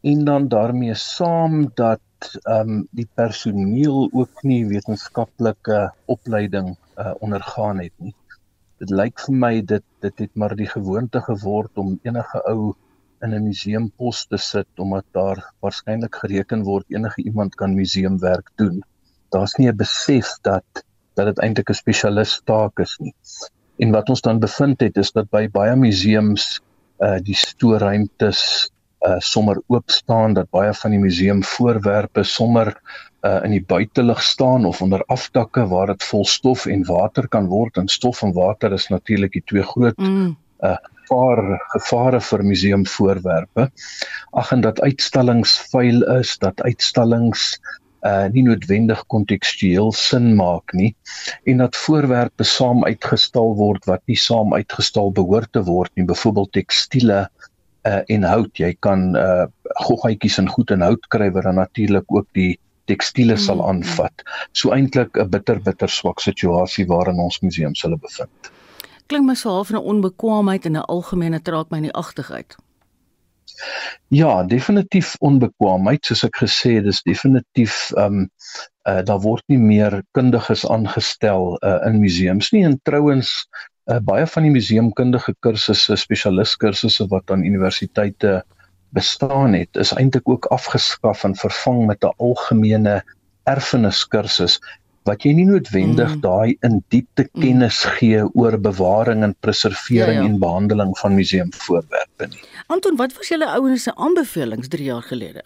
Speaker 15: en dan daarmee saam dat ehm um, die personeel ook nie wetenskaplike opleiding uh, ondergaan het nie. Dit lyk vir my dit dit het maar die gewoonte geword om enige ou in 'n museumpos te sit omdat daar waarskynlik gereken word enige iemand kan museumwerk doen. Daar's nie 'n besef dat dat dit eintlik 'n spesialis taak is nie. En wat ons dan bevind het is dat by baie museums uh die stoorruimtes uh sommer oop staan dat baie van die museum voorwerpe sommer uh in die buitelug staan of onder afdakke waar dit vol stof en water kan word en stof en water is natuurlik die twee groot mm. uh gevaar gevare vir museumvoorwerpe. Ag en dat uitstallings vuil is, dat uitstallings uh nie noodwendig kontekstueel sin maak nie en dat voorwerpe saam uitgestal word wat nie saam uitgestal behoort te word nie, byvoorbeeld tekstiele uh, en hout. Jy kan uh goggetjies en goed in hout kry wat dan natuurlik ook die tekstiele sal mm, mm. aanvat. So eintlik 'n bitter bitter swak situasie waarin ons museums hulle bevind.
Speaker 2: Klink my so half 'n onbekwaamheid en 'n algemene traak my nie agtigheid.
Speaker 15: Ja, definitief onbekwaamheid. Soos ek gesê het, dis definitief ehm um, uh daar word nie meer kundiges aangestel uh in museums nie. En trouens uh, baie van die museumkundige kursusse, spesialistkursusse wat aan universiteite bestaan het, is eintlik ook afgeskaf en vervang met 'n algemene erfeniskursus wat jy nie noodwendig mm. daai in diepte mm. kennis gee oor bewaring en preservering ja, ja. en behandeling van museumvoorwerpe nie.
Speaker 2: Anton, wat was julle ouens se aanbevelings 3 jaar gelede?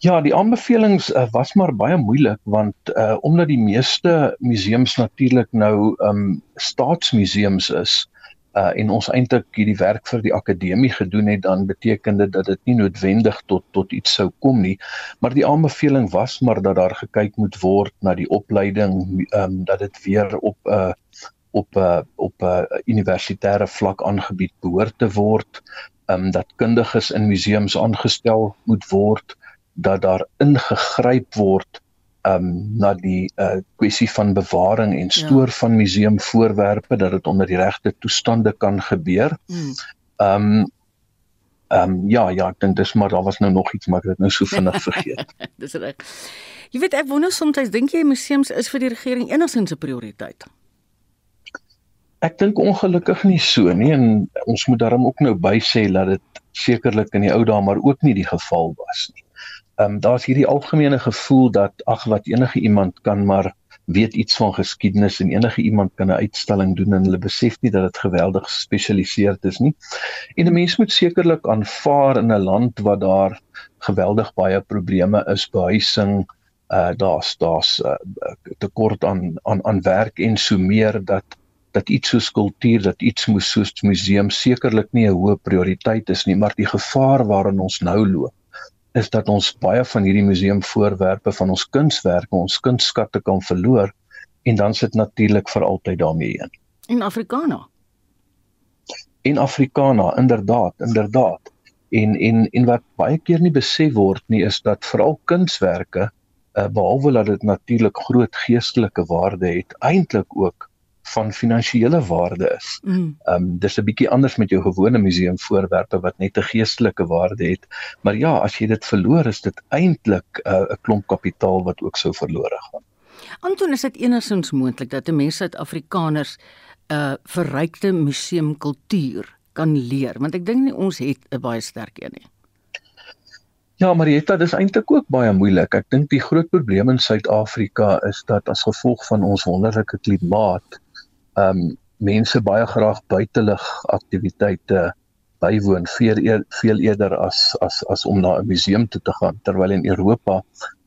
Speaker 15: Ja, die aanbevelings uh, was maar baie moeilik want uh omdat die meeste museums natuurlik nou um staatsmuseums is uh en ons eintlik hierdie werk vir die akademie gedoen het, dan beteken dit dat dit nie noodwendig tot tot iets sou kom nie. Maar die aanbeveling was maar dat daar gekyk moet word na die opleiding um dat dit weer op 'n uh, op 'n uh, op 'n uh, universitêre vlak aangebied behoort te word, um dat kundiges in museums aangestel moet word dat daar ingegryp word um na die uh kwessie van bewaring en stoor ja. van museumvoorwerpe dat dit onder die regte toestande kan gebeur. Mm. Um um ja, ja, ek dink dis maar daar was nou nog iets maar ek het nou so vinnig <laughs> vergeet.
Speaker 2: dis reg. Jy weet ek wonder soms dink jy museums is vir die regering enigstens 'n prioriteit?
Speaker 15: Ek dink ongelukkig nie so nie en ons moet daarom ook nou by sê dat dit sekerlik in die ou dae maar ook nie die geval was nie ehm um, daar's hierdie algemene gevoel dat ag wat enige iemand kan maar weet iets van geskiedenis en enige iemand kan 'n uitstalling doen en hulle besef nie dat dit geweldig gespesialiseerd is nie. En 'n mens moet sekerlik aanvaar in 'n land waar daar geweldig baie probleme is, behuising, uh daar's daar's uh, tekort aan aan aan werk en so meer dat dat iets soos kultuur, dat iets moes soos museum sekerlik nie 'n hoë prioriteit is nie, maar die gevaar waarin ons nou loop is dat ons baie van hierdie museumvoorwerpe van ons kunswerke, ons kunstskatte kan verloor en dan sit natuurlik vir altyd daarmee in.
Speaker 2: In Afrikaana.
Speaker 15: In Afrikaana, inderdaad, inderdaad. En en en wat baie keer nie besef word nie is dat veral kunswerke uh, behalwe dat dit natuurlik groot geestelike waarde het, eintlik ook van finansiële waarde is. Mm. Ehm um, dis 'n bietjie anders met jou gewone museumvoorwerpe wat net 'n geestelike waarde het. Maar ja, as jy dit verloor, is dit eintlik uh, 'n uh, klomp kapitaal wat ook sou verlore gaan.
Speaker 2: Anton, is dit enigsins moontlik dat 'n mens Suid-Afrikaners 'n uh, verrykte museumkultuur kan leer? Want ek dink nie ons het 'n baie sterk een nie.
Speaker 15: Ja, Marietta, dis eintlik ook baie moeilik. Ek dink die groot probleem in Suid-Afrika is dat as gevolg van ons wonderlike klimaat, ehm um, mense baie graag buitelug aktiwiteite bywoon veel eer, veel eerder as as as om na 'n museum toe te gaan terwyl in Europa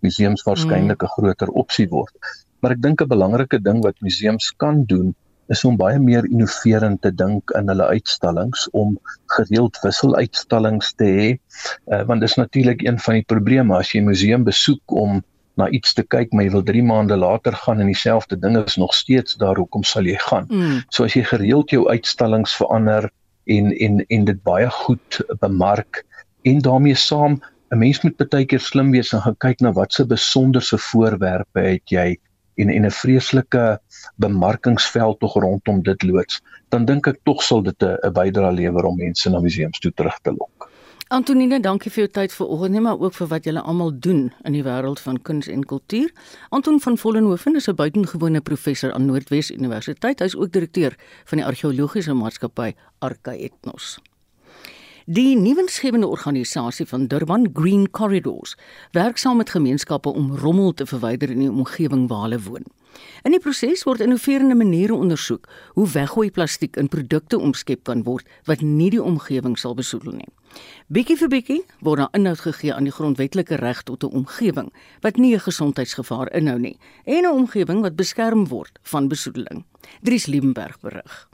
Speaker 15: museums waarskynlik 'n mm. groter opsie word. Maar ek dink 'n belangrike ding wat museums kan doen is om baie meer innoverend te dink in hulle uitstallings om gereeld wisseluitstallings te hê. Uh, want dis natuurlik een van die probleme as jy 'n museum besoek om na iets te kyk, maar jy wil 3 maande later gaan en dieselfde ding is nog steeds daar, hoekom sal jy gaan? Mm. So as jy gereeld jou uitstallings verander en en en dit baie goed bemark en daarmee saam 'n mens moet baie keer slim wees en gaan kyk na watse besonderse voorwerpe het jy en en 'n vreeslike bemarkingsveld tog rondom dit loods, dan dink ek tog sal dit 'n bydrae lewer om mense na museums toe terug te lok.
Speaker 2: Antonine, dankie vir jou tyd vanoggend, maar ook vir wat julle almal doen in die wêreld van kuns en kultuur. Anton van Vollenhoven is 'n buitengewone professor aan Noordwes Universiteit. Hy is ook direkteur van die argeologiese maatskappy Arca Ethnos. Die nuwensgewende organisasie van Durban Green Corridors werk saam met gemeenskappe om rommel te verwyder in die omgewing waar hulle woon. In die proses word innoverende maniere ondersoek hoe weggooi plastiek in produkte omskep kan word wat nie die omgewing sal besoedel nie. Bietjie vir bietjie word daar inhoud gegee aan die grondwetlike reg tot 'n omgewing wat nie 'n gesondheidsgevaar inhou nie en 'n omgewing wat beskerm word van besoedeling. Dries Liebenberg berig.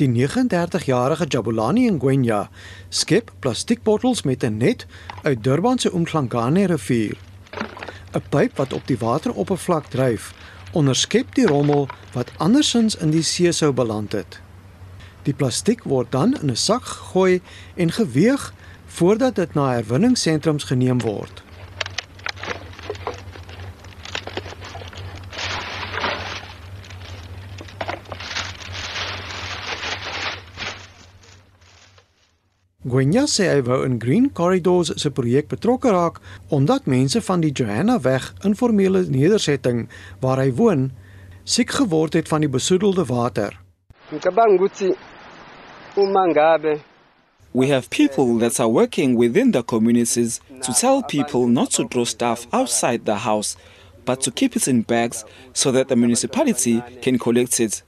Speaker 16: Die 39-jarige Jabulani Ngwenya skep plastiekbottels met 'n net uit Durban se Umhlangane rivier. 'n Pyp wat op die wateroppervlak dryf, onderskep die rommel wat andersins in die see sou beland het. Die plastiek word dan in 'n sak gegooi en geweeg voordat dit na herwinningsentrums geneem word. Gwenya sê hy wou in Green Corridors se projek betrokke raak omdat mense van die Johanna weg informele nedersetting waar hy woon siek geword het van die besoedelde water.
Speaker 17: We have people that are working within the communities to tell people not to throw stuff outside the house but to keep it in bags so that the municipality can collect it.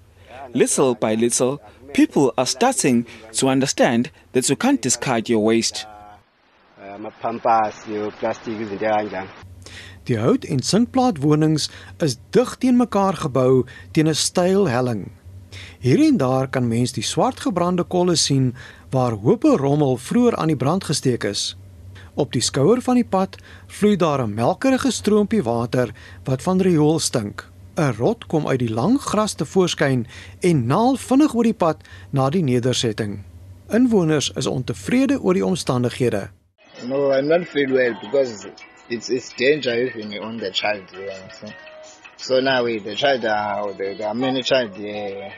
Speaker 17: Little by little, people are starting to understand that you can't discard your waste.
Speaker 16: Die hout- en sinkplaatwonings is dig teen mekaar gebou teen 'n steil helling. Hier en daar kan mens die swart gebrande kolle sien waar hope rommel vroeër aan die brand gesteek is. Op die skouer van die pad vloei daar 'n melkerige stroompie water wat van riool stink. 'n Rot kom uit die lang gras te voorskyn en naal vinnig oor die pad na die nedersetting. Inwoners is ontevrede oor die omstandighede.
Speaker 18: No, I'm not feel well because it's it's danger even on the child here. So, so now we the child there, there are many child there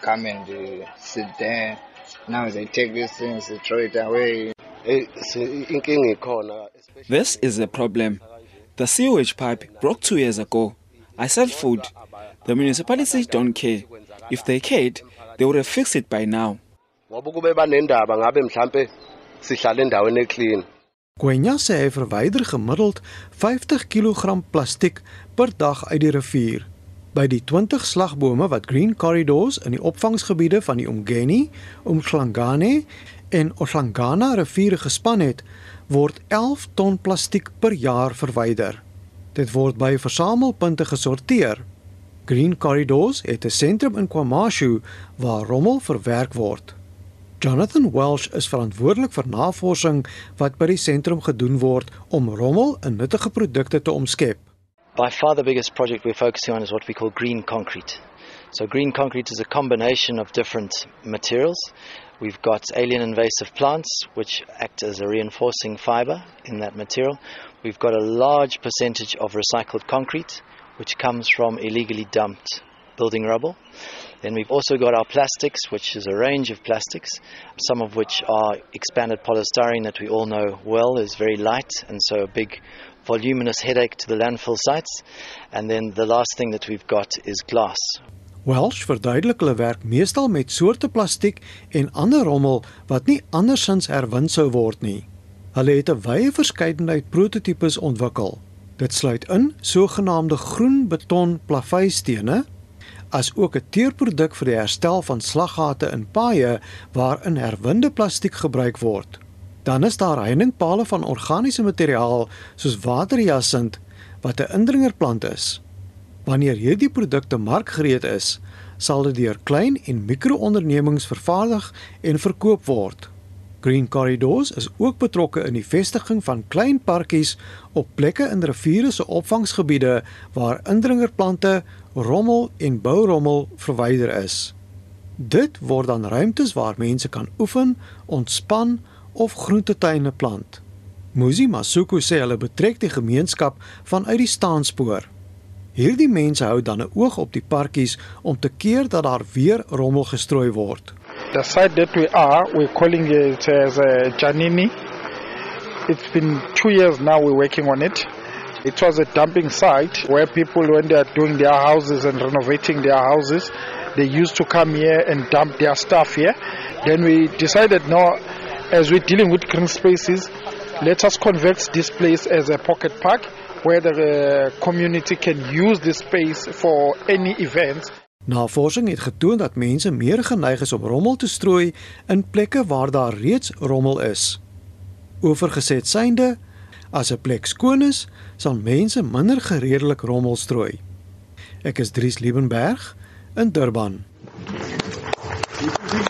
Speaker 18: come and they sit there. Now they take these things, they throw it away.
Speaker 17: This is a problem. The sewage pipe broke two years ago. I sell food. The municipality don't care. If they cared, they would have fixed it by now.
Speaker 18: Ngoba kube banendaba ngabe mhlambe sihlala endaweni eclean.
Speaker 16: Gwenya sê hy verwyder gemiddeld 50 kg plastiek per dag uit die rivier. By die 20 slagbome wat Green Corridors in die opvangsgebiede van die Umgeni, Umhlangane en Ohlangana riviere gespan het, word 11 ton plastiek per jaar verwyder. Dit word by versamelpunte gesorteer. Green Corridors het 'n sentrum in KwaMashu waar rommel verwerk word. Jonathan Welsh is verantwoordelik vir navorsing wat by die sentrum gedoen word om rommel in nuttige produkte te omskep.
Speaker 19: By far the biggest project we're focusing on is what we call green concrete. So green concrete is a combination of different materials. We've got alien invasive plants which act as a reinforcing fiber in that material. We've got a large percentage of recycled concrete which comes from illegally dumped building rubble. Then we've also got our plastics, which is a range of plastics, some of which are expanded polystyrene that we all know well is very light and so a big voluminous headache to the landfill sites. And then the last thing that we've got is glass.
Speaker 16: Welsh verduidelik hulle werk meestal met soorte plastiek en ander rommel wat nie andersins herwin sou word nie. Hulle het 'n wye verskeidenheid prototipes ontwikkel. Dit sluit in sogenaamde groen beton plaveistene as ook 'n teerproduk vir die herstel van slaggate in paaie waarin herwinde plastiek gebruik word. Dan is daar heiningpale van organiese materiaal soos waterjasint wat 'n indringerplant is. Wanneer hierdie produkte markgereed is, sal dit deur klein en mikroondernemings vervaardig en verkoop word. Green Corridors is ook betrokke in die vestiging van klein parkies op plekke in riviere se opvangsgebiede waar indringerplante, rommel en bourommel verwyder is. Dit word dan ruimtes waar mense kan oefen, ontspan of groentetuine plant. Musi Masuku sê hulle betrek die gemeenskap vanuit die staanspoor. Hierdie mense hou dan 'n oog op die parkies om te keer dat daar weer rommel gestrooi word.
Speaker 20: The site that we are, we're calling it as a Janini. It's been two years now we're working on it. It was a dumping site where people, when they are doing their houses and renovating their houses, they used to come here and dump their stuff here. Then we decided now, as we're dealing with green spaces, let us convert this place as a pocket park where the uh, community can use this space for any events.
Speaker 16: Navorsing het getoon dat mense meer geneig is om rommel te strooi in plekke waar daar reeds rommel is. Oorgeset synde, as 'n plek skoon is, sal mense minder gereedelik rommel strooi. Ek is Dries Liebenberg in Durban.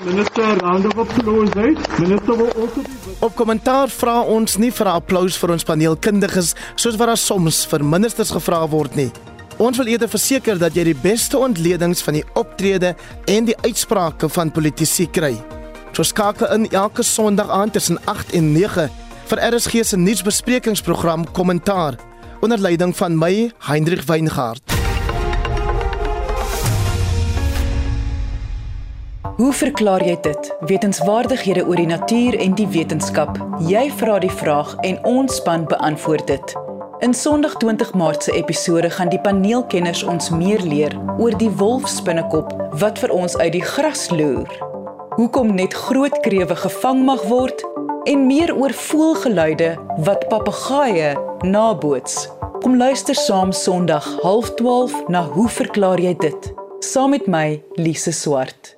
Speaker 21: Minister, of applause, right? Minister will also be
Speaker 22: Op kommentaar vra ons nie vir applous vir ons paneelkundiges soos wat daar soms vir ministers gevra word nie. Ons wil eerder verseker dat jy die beste ontledings van die optrede en die uitsprake van politici kry. So skakel in elke Sondag aand tussen 8 en 9 vir RSG se nuusbesprekingsprogram Kommentaar onder leiding van my Hendrik Weingart.
Speaker 23: Hoe verklaar jy dit? Wetenskapwaardighede oor die natuur en die wetenskap. Jy vra die vraag en ons span beantwoord dit. In Sondag 20 Maart se episode gaan die paneelkenners ons meer leer oor die wolfspinnekop wat vir ons uit die gras loer. Hoekom net groot krewe gevang mag word en meer oor voelgeluide wat papegaaie naboots. Kom luister saam Sondag 12:30 na Hoe verklaar jy dit? Saam met my, Lise Swart.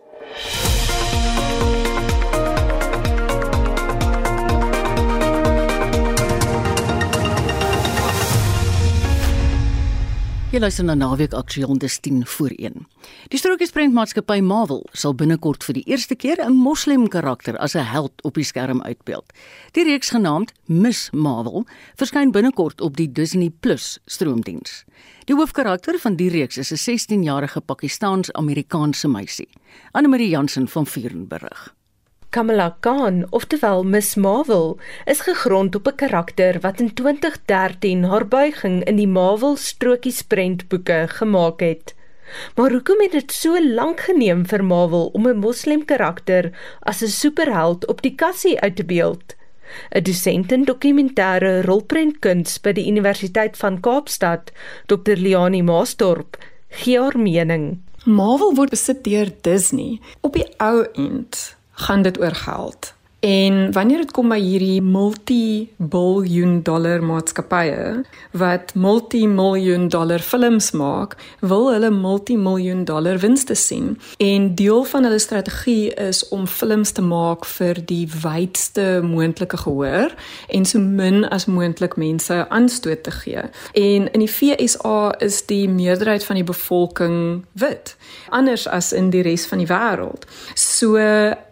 Speaker 2: Jy luister na Naweek Aktueel dis 10 voor 1. Die strokiesprentmaatskappy Marvel sal binnekort vir die eerste keer 'n moslem karakter as 'n held op die skerm uitbeeld. Die reeks genaamd Miss Marvel verskyn binnekort op die Disney Plus stroomdiens. Die hoofkarakter van die reeks is 'n 16-jarige Pakistaans-Amerikaanse meisie. Anne Marie Jansen van Vierenburg.
Speaker 24: Kamala Khan, oftewel Miss Marvel, is gegrond op 'n karakter wat in 2013 haar buiging in die Marvel strokies prentboeke gemaak het. Maar hoekom het dit so lank geneem vir Marvel om 'n moslim karakter as 'n superheld op die kassie uit te beeld? 'n Dosent in dokumentêre rolprentkuns by die Universiteit van Kaapstad, Dr. Liani Maasdorp, gee haar mening.
Speaker 25: Marvel word besit deur Disney. Op die ou end gaan dit oor geld. En wanneer dit kom by hierdie multi-biljoen dollar maatskappye wat multi-miljoen dollar films maak, wil hulle multi-miljoen dollar winste sien. En deel van hulle strategie is om films te maak vir die wydste moontlike gehoor en so min as moontlik mense aanstoot te gee. En in die FSA is die meerderheid van die bevolking wit, anders as in die res van die wêreld. So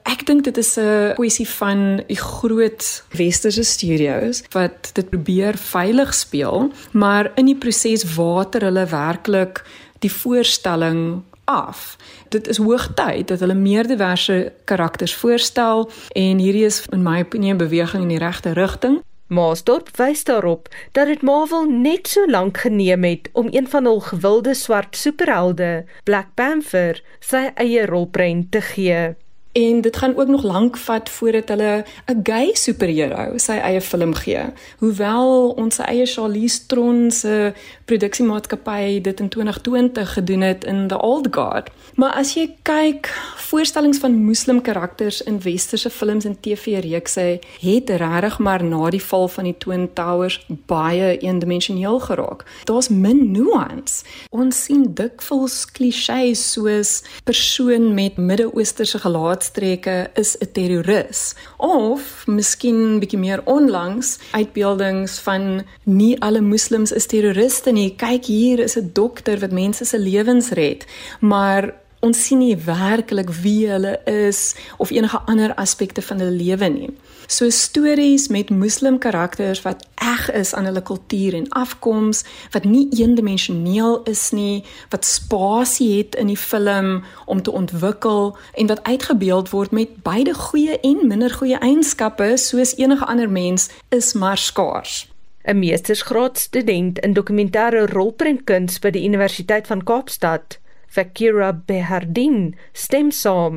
Speaker 25: ek dink dit is 'n kwessie van die groot westerse studios wat dit probeer veilig speel, maar in die proses water hulle werklik die voorstelling af. Dit is hoogtyd dat hulle meer diverse karakters voorstel en hierdie is in my opinie 'n beweging in die regte rigting.
Speaker 24: Maasdorp wys daarop dat dit Marvel net so lank geneem het om een van hul gewilde swart superhelde, Black Panther, sy eie rolprent te gee
Speaker 25: en dit gaan ook nog lank vat voordat hulle 'n gay superheld sy eie film gee. Hoewel ons eie Charlize Theron se produksiemaatskappy dit in 2020 gedoen het in The Old Guard. Maar as jy kyk, voorstellings van moslim karakters in westerse films en TV-reekse het regtig maar na die val van die Twin Towers baie eendimensioneel geraak. Daar's min nuance. Ons sien dikwels klisjées soos persoon met Midde-Oosterse gelaat streke is 'n terroris of miskien bietjie meer onlangs uitbeeldings van nie alle moslems is terroriste nie. Kyk hier is 'n dokter wat mense se lewens red. Maar ons sien nie werklik wie hulle is of enige ander aspekte van hulle lewe nie So stories met moslim karakters wat eg is aan hulle kultuur en afkoms, wat nie eendimensioneel is nie, wat spasie het in die film om te ontwikkel en wat uitgebeeld word met beide goeie en minder goeie eienskappe soos enige ander mens is maar skaars.
Speaker 24: 'n Meestersgraadstudent in dokumentêre rolprentkuns by die Universiteit van Kaapstad, Fakira Behardin, stem saam.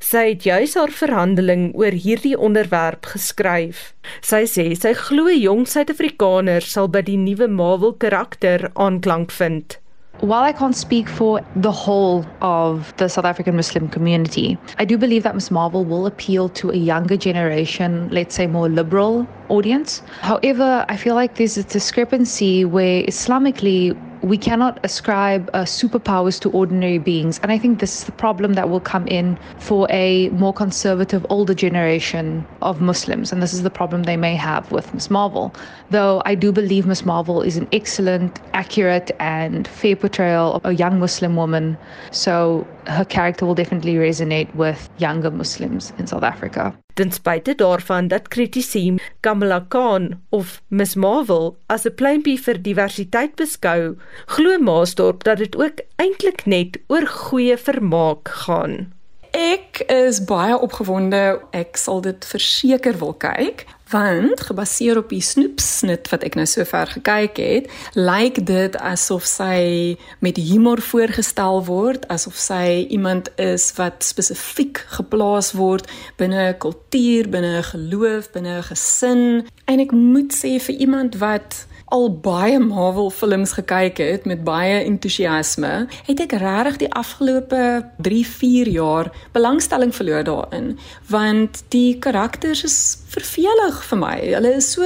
Speaker 24: Sy het juis haar verhandeling oor hierdie onderwerp geskryf. Sy sê sy glo jong Suid-Afrikaners sal by die nuwe Marvel karakter aanklank vind.
Speaker 26: While I can't speak for the whole of the South African Muslim community, I do believe that Miss Marvel will appeal to a younger generation, let's say more liberal audience. However, I feel like there's a discrepancy where Islamically we cannot ascribe uh, superpowers to ordinary beings. And I think this is the problem that will come in for a more conservative, older generation of Muslims. And this is the problem they may have with Ms. Marvel. Though I do believe Ms. Marvel is an excellent, accurate, and fair portrayal of a young Muslim woman. So her character will definitely resonate with younger Muslims in South Africa.
Speaker 24: Ten spyte daarvan dat kritici Kamala Khan of Miss Marvel as 'n pleintjie vir diversiteit beskou, glo Maasdorp dat dit ook eintlik net oor goeie vermaak gaan.
Speaker 25: Ek is baie opgewonde. Ek sal dit verseker wil kyk want gebaseer op die snoepsnit wat ek nou sover gekyk het, lyk dit asof sy met humor voorgestel word, asof sy iemand is wat spesifiek geplaas word binne 'n kultuur, binne 'n geloof, binne 'n gesin. En ek moet sê vir iemand wat al baie Marvel films gekyk het met baie entoesiasme, het ek regtig die afgelope 3-4 jaar belangstelling verloor daarin, want die karakters is vervelig vir my. Hulle is so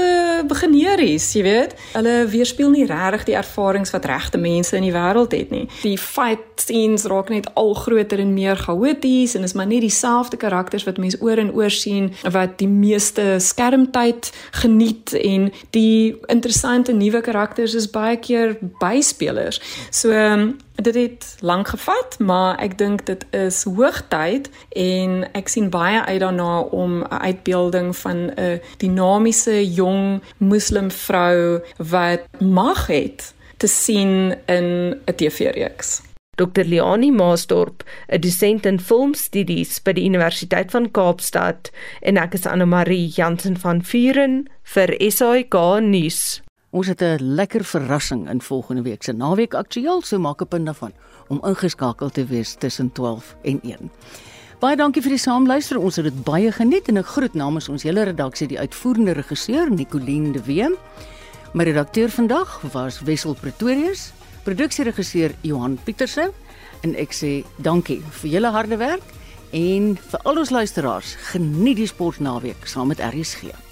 Speaker 25: begeneries, jy weet. Hulle weerspieël nie regtig die ervarings wat regte mense in die wêreld het nie. Die fight scenes raak net al groter en meer chaoties en is maar nie dieselfde karakters wat mense oor en oor sien wat die meeste skermtyd geniet en die interessante nuwe karakters is baie keer byspelers. So um, dit het lank gevat, maar ek dink dit is hoogtyd en ek sien baie uit daarna om 'n uitbeelding van 'n dinamiese jong moslim vrou wat mag het te sien in 'n TV-reeks.
Speaker 24: Dr. Leani Maasdorp, 'n dosent in filmstudies by die Universiteit van Kaapstad, en ek is Anne Marie Jansen van Vuren vir SAK nuus.
Speaker 2: Ons het 'n lekker verrassing in volgende week se naweek aktueel, so maak 'n punt daarvan om ingeskakel te wees tussen 12 en 1. Baie dankie vir die saamluister. Ons het dit baie geniet en ek groet namens ons hele redaksie die uitvoerende regisseur Nicoline de Wee. My redakteur vandag was Wessel Pretorius, produksieregisseur Johan Pieterse en ek sê dankie vir julle harde werk en vir al ons luisteraars. Geniet die sportnaweek saam met RSG.